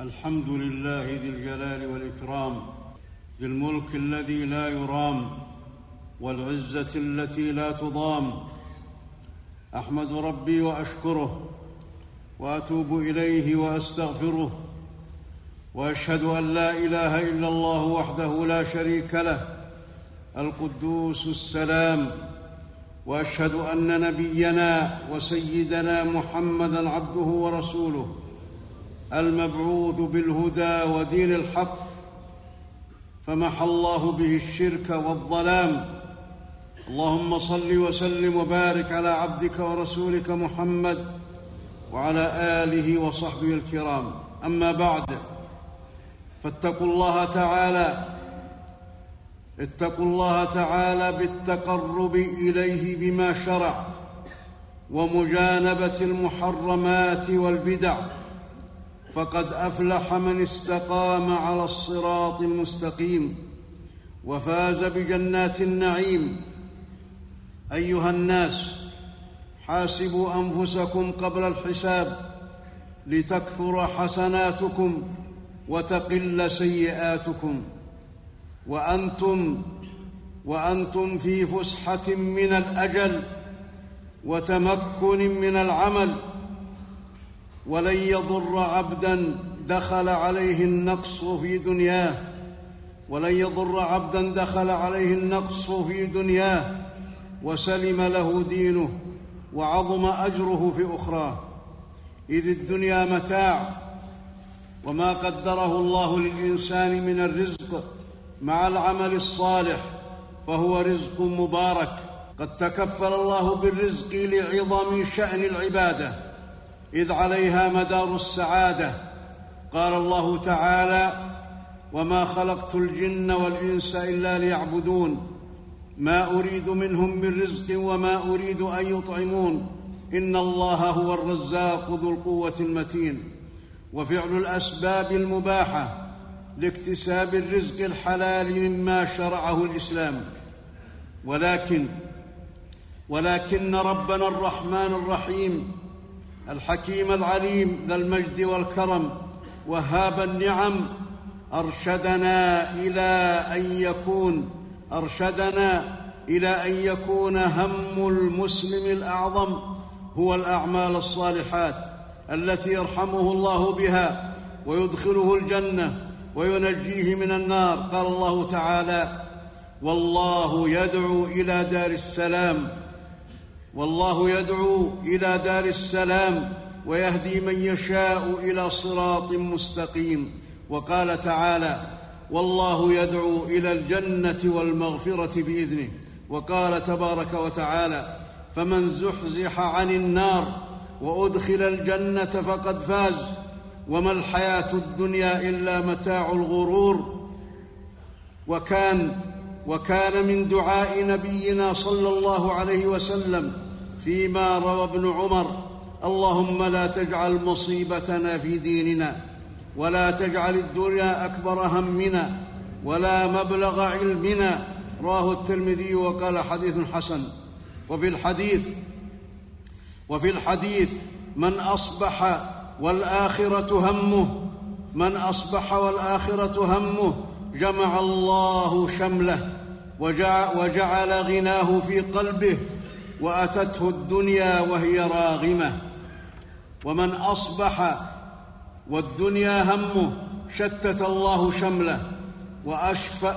الحمد لله ذي الجلال والإكرام ذي الملك الذي لا يرام والعزة التي لا تضام. أحمد ربي وأشكره وأتوب إليه وأستغفره وأشهد أن لا إله إلا الله وحده لا شريك له القدوس السلام. وأشهد أن نبينا وسيدنا محمدا عبده ورسوله. المبعوث بالهدى ودين الحق فمحى الله به الشرك والظلام. اللهم صل وسلم وبارك على عبدك ورسولك محمد وعلى آله وصحبه الكرام. أما بعد فاتقوا الله تعالى اتقوا الله تعالى بالتقرب إليه بما شرع ومجانبة المحرمات والبدع. فقد أفلح من استقام على الصراط المستقيم وفاز بجنات النعيم. أيها الناس حاسبوا أنفسكم قبل الحساب لتكثر حسناتكم وتقل سيئاتكم. وأنتم وأنتم في فسحة من الأجل وتمكن من العمل. ولن يضر عبدا دخل عليه النقص في دنياه. ولن يضر عبدا دخل عليه النقص في دنياه. وسلم له دينه وعظم أجره في أخراه. إذ الدنيا متاع وما قدره الله للإنسان من الرزق مع العمل الصالح فهو رزق مبارك. قد تكفل الله بالرزق لعظم شأن العبادة. إذ عليها مدار السعادة. قال الله تعالى وما خلقت الجن والانس الا ليعبدون. ما اريد منهم من رزق وما اريد ان يطعمون. ان الله هو الرزاق ذو القوه المتين. وفعل الاسباب المباحه لاكتساب الرزق الحلال مما شرعه الإسلام. ولكن ولكن ربنا الرحمن الرحيم الحكيم العليم ذا المجد والكرم وهاب النعم أرشدنا إلى أن يكون أرشدنا إلى أن يكون هم المسلم الأعظم هو الأعمال الصالحات التي يرحمه الله بها ويدخله الجنة وينجيه من النار. قال الله تعالى والله يدعو إلى دار السلام والله يدعو إلى دار السلام ويهدي من يشاء إلى صراط مستقيم. وقال تعالى والله يدعو إلى الجنة والمغفرة بإذنه. وقال تبارك وتعالى فمن زحزح عن النار وأدخل الجنة فقد فاز. وما الحياة الدنيا إلا متاع الغرور. وكان وكان من دعاء نبينا صلى الله عليه وسلم فيما روى ابن عمر اللهم لا تجعل مصيبتنا في ديننا ولا تجعل الدنيا أكبر همنا ولا مبلغ علمنا رواه الترمذي وقال حديث حسن. وفي الحديث وفي الحديث من أصبح والآخرة همه من أصبح والآخرة همه جمع الله شمله وجعل غناه في قلبه وأتته الدنيا وهي راغمة. ومن أصبح والدنيا همه شتت الله شمله وأشف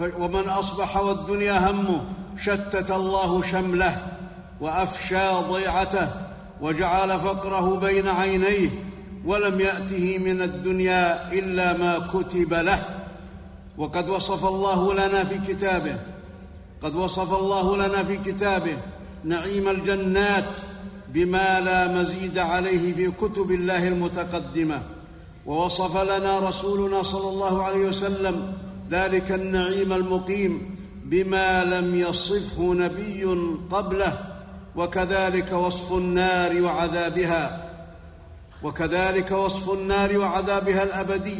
ومن أصبح والدنيا همه شتت الله شمله وأفشى ضيعته وجعل فقره بين عينيه ولم يأته من الدنيا إلا ما كتب له. وقد وصف الله لنا في كتابه. قد وصف الله لنا في كتابه. نعيم الجنات بما لا مزيد عليه في كتب الله المتقدمة. ووصف لنا رسولنا صلى الله عليه وسلم ذلك النعيم المقيم بما لم يصفه نبي قبله. وكذلك وصف النار وعذابها. وكذلك وصف النار وعذابها الأبدي.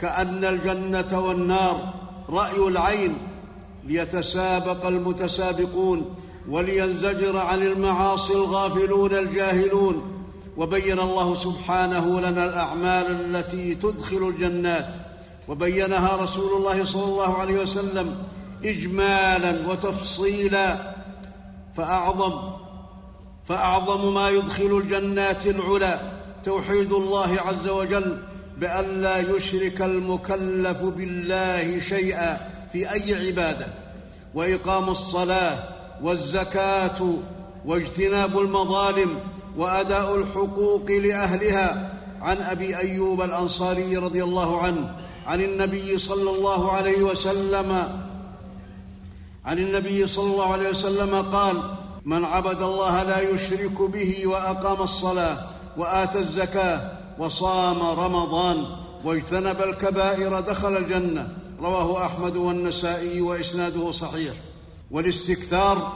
كأن الجنة والنار رأي العين ليتسابق المتسابقون ولينزجر عن المعاصي الغافلون الجاهلون. وبين الله سبحانه لنا الأعمال التي تدخل الجنات. وبينها رسول الله صلى الله عليه وسلم اجمالا وتفصيلا. فأعظم فأعظم ما يدخل الجنات العلى توحيد الله عز وجل بان لا يشرك المكلف بالله شيئا في أي عبادة وإقام الصلاة والزكاة واجتناب المظالم وأداء الحقوق لأهلها. عن أبي أيوب الأنصاري رضي الله عنه عن النبي صلى الله عليه وسلم عن النبي صلى الله عليه وسلم قال من عبد الله لا يشرك به وأقام الصلاة وآتى الزكاة وصام رمضان واجتنب الكبائر دخل الجنة. رواه أحمد والنسائي وإسناده صحيح. والاستكثار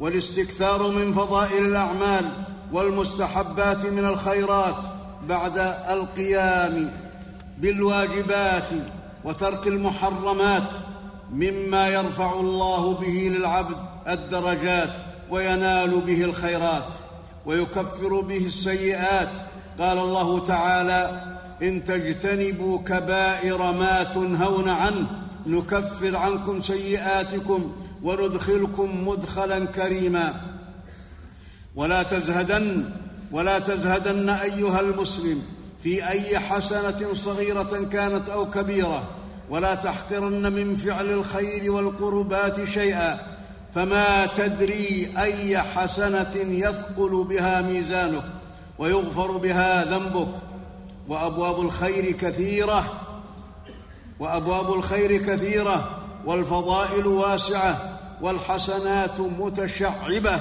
والاستكثار من فضائل الأعمال والمستحبات من الخيرات بعد القيام بالواجبات وترك المحرمات مما يرفع الله به للعبد الدرجات وينال به الخيرات ويكفر به السيئات قال الله تعالى إن تجتنبوا كبائر ما تنهون عنه نكفر عنكم سيئاتكم وندخلكم مدخلا كريما. ولا تزهدن ولا تزهدن أيها المسلم في أي حسنة صغيرة كانت أو كبيرة ولا تحقرن من فعل الخير والقربات شيئا فما تدري أي حسنة يثقل بها ميزانك. ويغفر بها ذنبك. وأبواب الخير كثيرة. وأبواب الخير كثيرة. والفضائل واسعة. والحسنات متشعبة.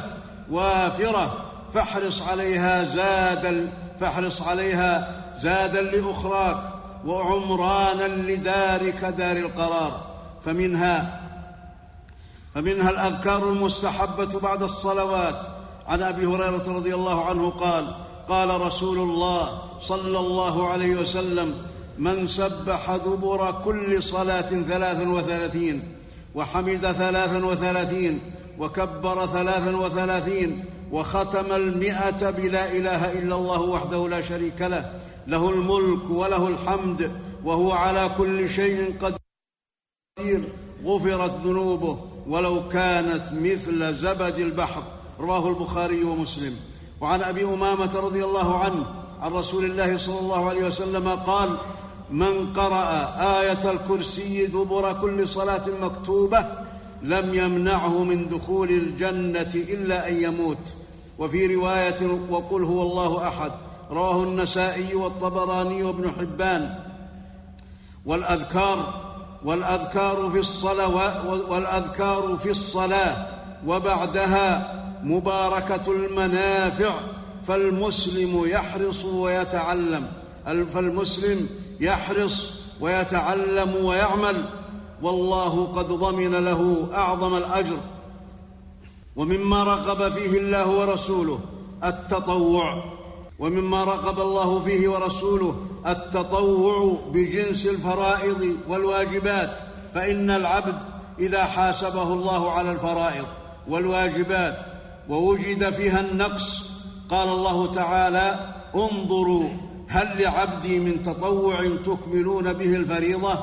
وافرة. فاحرص عليها زادا فاحرص عليها زادا لأخراك. وعمرانا لدارك دار القرار. فمنها فمنها الأذكار المستحبة بعد الصلوات. عن أبي هريرة رضي الله عنه قال قال رسول الله صلى الله عليه وسلم من سبح دبر كل صلاة ثلاثا وثلاثين وحمد ثلاثا وثلاثين وكبر ثلاثا وثلاثين وختم المئة بلا إله إلا الله وحده لا شريك له له الملك وله الحمد وهو على كل شيء قدير غفرت ذنوبه ولو كانت مثل زبد البحر. رواه البخاري ومسلم. وعن أبي أمامة رضي الله عنه عن رسول الله صلى الله عليه وسلم قال من قرأ آية الكرسي دبر كل صلاة مكتوبة لم يمنعه من دخول الجنة إلا أن يموت. وفي رواية وقل هو الله أحد. رواه النسائي والطبراني وابن حبان. والأذكار والأذكار في الصلوات والأذكار في الصلاة وبعدها مباركة المنافع فالمسلم يحرص ويتعلم. فالمسلم يحرص ويتعلم ويعمل. والله قد ضمن له أعظم الأجر. ومما رغب فيه الله ورسوله التطوع. ومما رغب الله فيه ورسوله التطوع بجنس الفرائض والواجبات. فإن العبد إذا حاسبه الله على الفرائض والواجبات ووجد فيها النقص. قال الله تعالى انظروا هل لعبدي من تطوع تكملون به الفريضة؟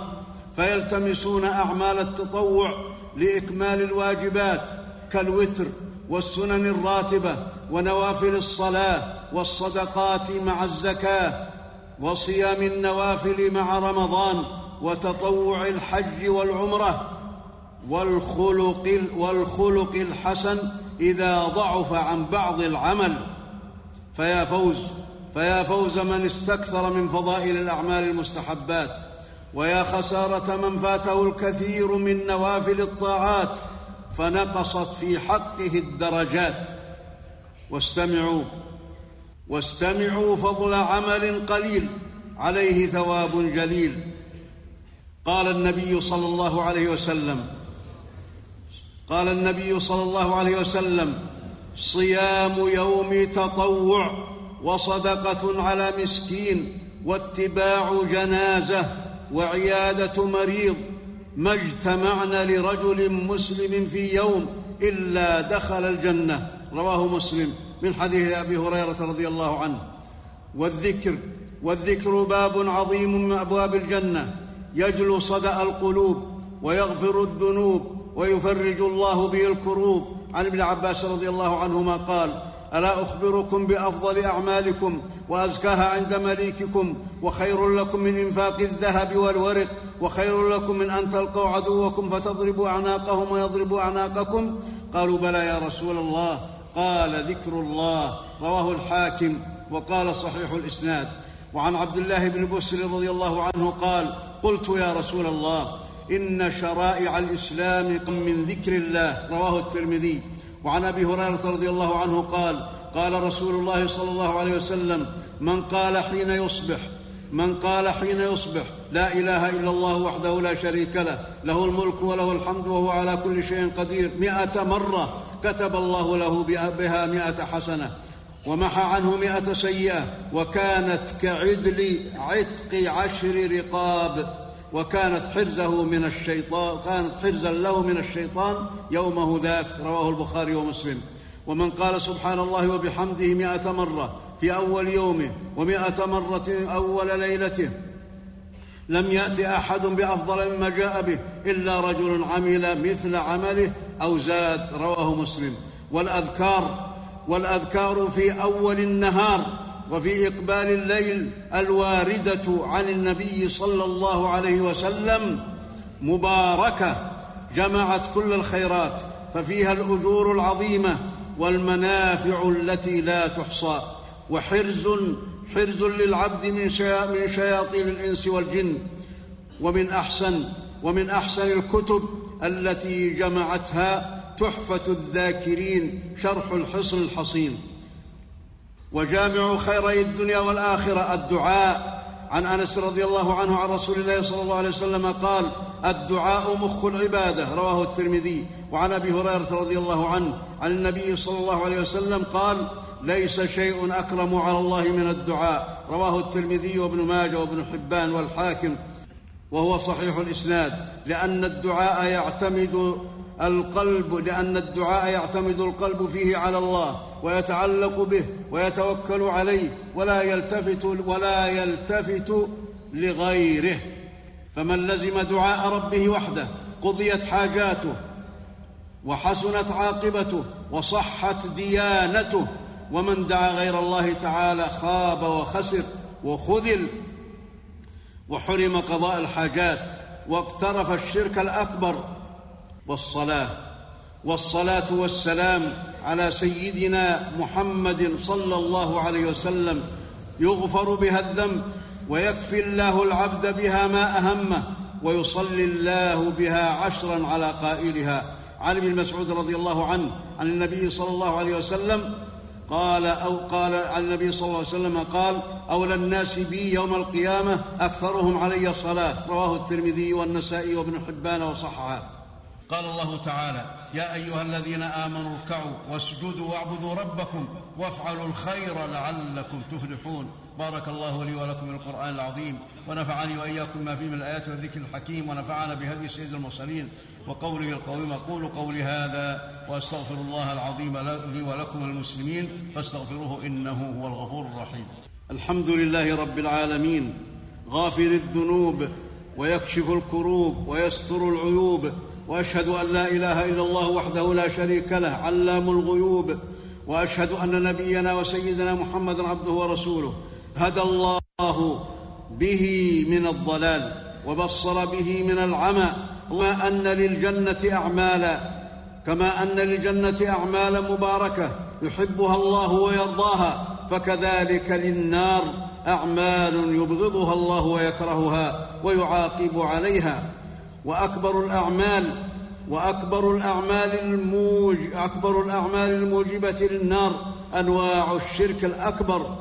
فيلتمسون أعمال التطوع لإكمال الواجبات كالوتر والسنن الراتبة ونوافل الصلاة والصدقات مع الزكاة وصيام النوافل مع رمضان وتطوع الحج والعمرة والخلق والخلق الحسن إذا ضعف عن بعض العمل فيا فوز فيا فوز من استكثر من فضائل الأعمال المستحبات ويا خسارة من فاته الكثير من نوافل الطاعات فنقصت في حقه الدرجات. واستمعوا واستمعوا فضل عمل قليل عليه ثواب جليل. قال النبي صلى الله عليه وسلم قال النبي صلى الله عليه وسلم صيام يوم تطوع وصدقة على مسكين واتباع جنازة وعيادة مريض ما اجتمعن لرجل مسلم في يوم إلا دخل الجنة. رواه مسلم من حديث أبي هريرة رضي الله عنه. والذكر والذكر باب عظيم من أبواب الجنة. يجلو صدأ القلوب ويغفر الذنوب ويفرج الله به الكروب. عن ابن عباس رضي الله عنهما قال ألا أخبركم بأفضل أعمالكم وأزكاها عند مليككم وخير لكم من إنفاق الذهب والورق وخير لكم من أن تلقوا عدوكم فتضربوا أعناقهم ويضربوا أعناقكم قالوا بلى يا رسول الله. قال ذكر الله رواه الحاكم وقال صحيح الإسناد. وعن عبد الله بن بسر رضي الله عنه قال قلت يا رسول الله إن شرائع الإسلام من ذكر الله. رواه الترمذي. وعن أبي هريرة رضي الله عنه قال قال رسول الله صلى الله عليه وسلم من قال حين يصبح من قال حين يصبح لا إله إلا الله وحده لا شريك له له الملك وله الحمد وهو على كل شيء قدير. مائه مرة كتب الله له بها مائه حسنة ومحى عنه مائه سيئة وكانت كعدل عتق عشر رقاب. وكانت حرزه من الشيطان كانت حرزا له من الشيطان يومه ذاك رواه البخاري ومسلم. ومن قال سبحان الله وبحمده مائة مرة في أول يومه ومائة مرة أول ليلته لم يأت أحد بأفضل مما جاء به إلا رجل عمل مثل عمله أو زاد رواه مسلم. والأذكار والأذكار في أول النهار وفي إقبال الليل الواردة عن النبي صلى الله عليه وسلم مباركة جمعت كل الخيرات ففيها الأجور العظيمة والمنافع التي لا تحصى. وحرز حرز للعبد من شياطين الإنس والجن. ومن أحسن ومن أحسن الكتب التي جمعتها تحفة الذاكرين شرح الحصن الحصين. وجامع خيري الدنيا والآخرة الدعاء. عن أنس رضي الله عنه عن رسول الله صلى الله عليه وسلم قال الدعاء مخ العبادة رواه الترمذي. وعن أبي هريرة رضي الله عنه عن النبي صلى الله عليه وسلم قال ليس شيء أكرم على الله من الدعاء. رواه الترمذي وابن ماجه وابن حبان والحاكم. وهو صحيح الإسناد لأن الدعاء يعتمد القلب لأن الدعاء يعتمد القلب فيه على الله ويتعلق به ويتوكل عليه ولا يلتفت ولا يلتفت لغيره. فمن لزم دعاء ربه وحده قضيت حاجاته وحسنت عاقبته وصحت ديانته ومن دعا غير الله تعالى خاب وخسر وخذل وحرم قضاء الحاجات واقترف الشرك الأكبر والصلاة والصلاة والسلام على سيدنا محمد صلى الله عليه وسلم. يغفر بها الذنب ويكفي الله العبد بها ما اهمه ويصلي الله بها عشرا على قائلها. عن ابن مسعود رضي الله عنه عن النبي صلى الله عليه وسلم قال أو قال عن النبي صلى الله عليه وسلم قال أولى الناس بي يوم القيامة أكثرهم علي الصلاه رواه الترمذي والنسائي وابن حبان وصححه. قال الله تعالى يا أيها الذين آمنوا اركعوا واسجدوا واعبدوا ربكم وافعلوا الخير لعلكم تفلحون. بارك الله لي ولكم القرآن العظيم ونفعني وإياكم ما فيه من الآيات والذكر الحكيم ونفعنا بهدي سيد المرسلين. وقوله القويم أقول قولي هذا وأستغفر الله العظيم لي ولكم المسلمين فاستغفروه إنه هو الغفور الرحيم. الحمد لله رب العالمين غافر الذنوب ويكشف الكروب ويستر العيوب وأشهد أن لا إله إلا الله وحده لا شريك له علام الغيوب. وأشهد أن نبينا وسيدنا محمدا عبده ورسوله. هدى الله به من الضلال وبصر به من العمى. وما أن للجنة أعمالا كما أن للجنة أعمالا مباركة يحبها الله ويرضاها. فكذلك للنار أعمال يبغضها الله ويكرهها ويعاقب عليها. وأكبر الأعمال وأكبر الأعمال الموج أكبر الأعمال الموجبة للنار أنواع الشرك الأكبر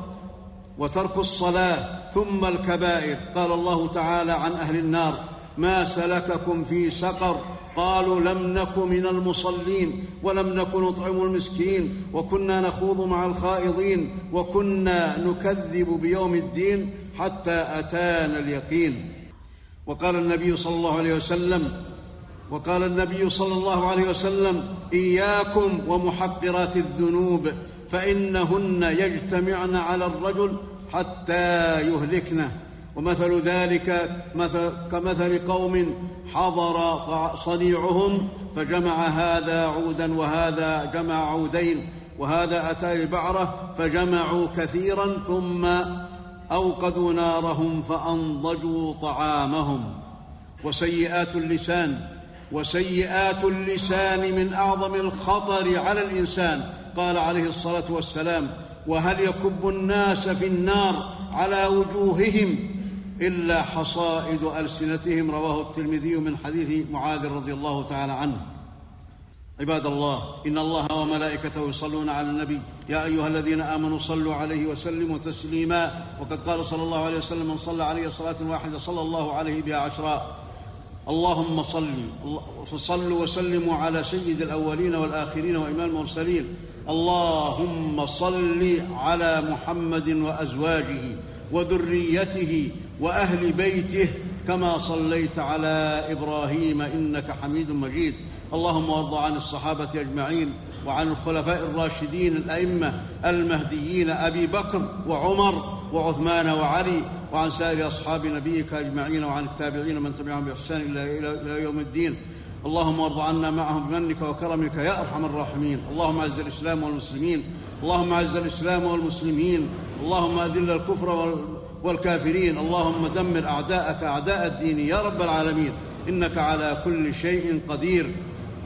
وترك الصلاة ثم الكبائر. قال الله تعالى عن أهل النار ما سلككم في سقر قالوا لم نك من المصلين ولم نك نطعم المسكين وكنا نخوض مع الخائضين وكنا نكذب بيوم الدين حتى أتانا اليقين. وقال النبي صلى الله عليه وسلم وقال النبي صلى الله عليه وسلم إياكم ومحقرات الذنوب فإنهن يجتمعن على الرجل حتى يهلكنه ومثل ذلك مثل كمثل قوم حضر صنيعهم فجمع هذا عودا وهذا جمع عودين وهذا أتى ببعره فجمعوا كثيرا ثم أوقدوا نارهم فأنضجوا طعامهم. وسيئات اللسان وسيئات اللسان من أعظم الخطر على الإنسان. قال عليه الصلاة والسلام وهل يكب الناس في النار على وجوههم إلا حصائد ألسنتهم؟ رواه الترمذي من حديث معاذ رضي الله تعالى عنه. عباد الله إن الله وملائكته يصلون على النبي. يا أيها الذين آمنوا صلوا عليه وسلموا تسليما. وقد قال صلى الله عليه وسلم من صلى عليه صلاة واحدة صلى الله عليه بها عشرا. اللهم صل فصلوا وسلموا على سيد الأولين والآخرين وإمام المرسلين. اللهم صل على محمد وأزواجه وذريته وأهل بيته كما صليت على إبراهيم إنك حميد مجيد. اللهم وارض عن الصحابة أجمعين وعن الخلفاء الراشدين الأئمة المهديين أبي بكر وعمر وعثمان وعلي وعن سائر أصحاب نبيك أجمعين وعن التابعين من تبعهم بإحسان إلى يوم الدين. اللهم وارض عنا معهم بمنك وكرمك يا أرحم الراحمين. اللهم أعز الإسلام والمسلمين. اللهم أعز الإسلام والمسلمين. اللهم أذل الكفر والكافرين. اللهم دمر أعداءك أعداء الدين يا رب العالمين. إنك على كل شيء قدير.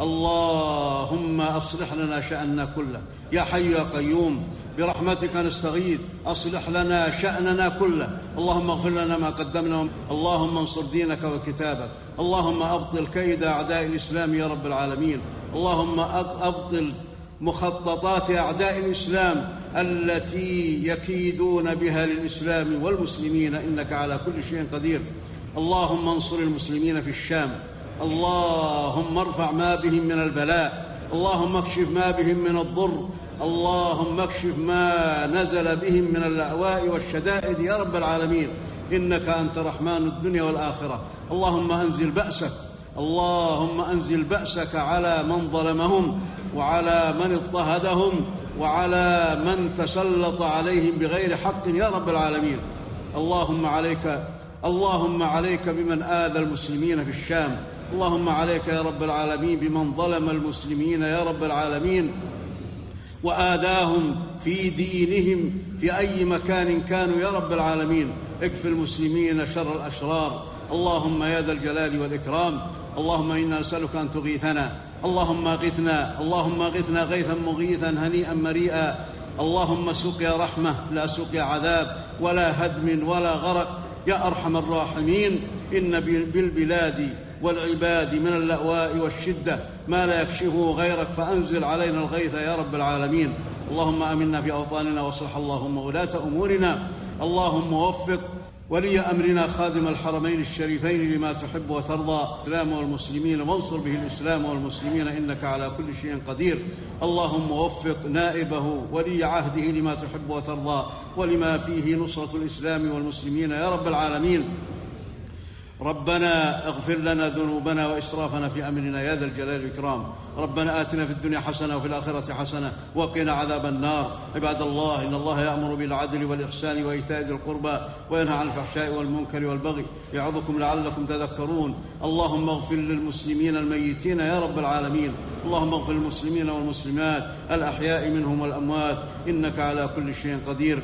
اللهم أصلح لنا شأننا كله. يا حي يا قيوم برحمتك نستغيث. أصلح لنا شأننا كله. اللهم اغفر لنا ما قدمنا اللهم انصر دينك وكتابك. اللهم أبطل كيد أعداء الإسلام يا رب العالمين. اللهم أبطل مخططات أعداء الإسلام التي يكيدون بها للإسلام والمسلمين. إنك على كل شيء قدير. اللهم انصر المسلمين في الشام. اللهم ارفع ما بهم من البلاء اللهم اكشف ما بهم من الضر اللهم اكشف ما نزل بهم من الأهواء والشدائد يا رب العالمين. إنك أنت رحمن الدنيا والآخرة. اللهم أنزل بأسك اللهم أنزل بأسك على من ظلمهم وعلى من اضطهدهم وعلى من تسلط عليهم بغير حق يا رب العالمين. اللهم عليك اللهم عليك بمن آذى المسلمين في الشام. اللهم عليك يا رب العالمين بمن ظلم المسلمين يا رب العالمين وآذاهم في دينهم في أي مكان كانوا يا رب العالمين. اكف المسلمين شر الأشرار. اللهم يا ذا الجلال والإكرام. اللهم إنا نسألك أن تغيثنا. اللهم أغثنا. اللهم أغثنا غيثا مغيثا هنيئا مريئا. اللهم سقيا رحمة لا سقيا عذاب ولا هدم ولا غرق. يا أرحم الراحمين. إن بالبلاد والعباد من اللأواء والشدة ما لا يكشفه غيرك فأنزل علينا الغيث يا رب العالمين. اللهم آمنا في أوطاننا واصلح اللهم ولاة أمورنا. اللهم وفق ولي أمرنا خادم الحرمين الشريفين لما تحب وترضى. الإسلام والمسلمين وانصر به الإسلام والمسلمين إنك على كل شيء قدير. اللهم وفق نائبه ولي عهده لما تحب وترضى. ولما فيه نصرة الإسلام والمسلمين يا رب العالمين. ربنا اغفر لنا ذنوبنا وإسرافنا في أمرنا يا ذا الجلال والإكرام. ربنا آتنا في الدنيا حسنة وفي الآخرة حسنة وقنا عذاب النار. عباد الله إن الله يأمر بالعدل والإحسان وإيتاء ذي القربى وينهى عن الفحشاء والمنكر والبغي يعظكم لعلكم تذكرون. اللهم اغفر للمسلمين الميتين يا رب العالمين. اللهم اغفر للمسلمين والمسلمات الأحياء منهم والأموات. إنك على كل شيء قدير.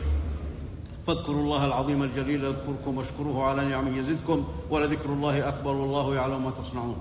فاذكروا الله العظيم الجليل يذكركم واشكروه على نعمه يزدكم ولذكر الله أكبر والله يعلم ما تصنعون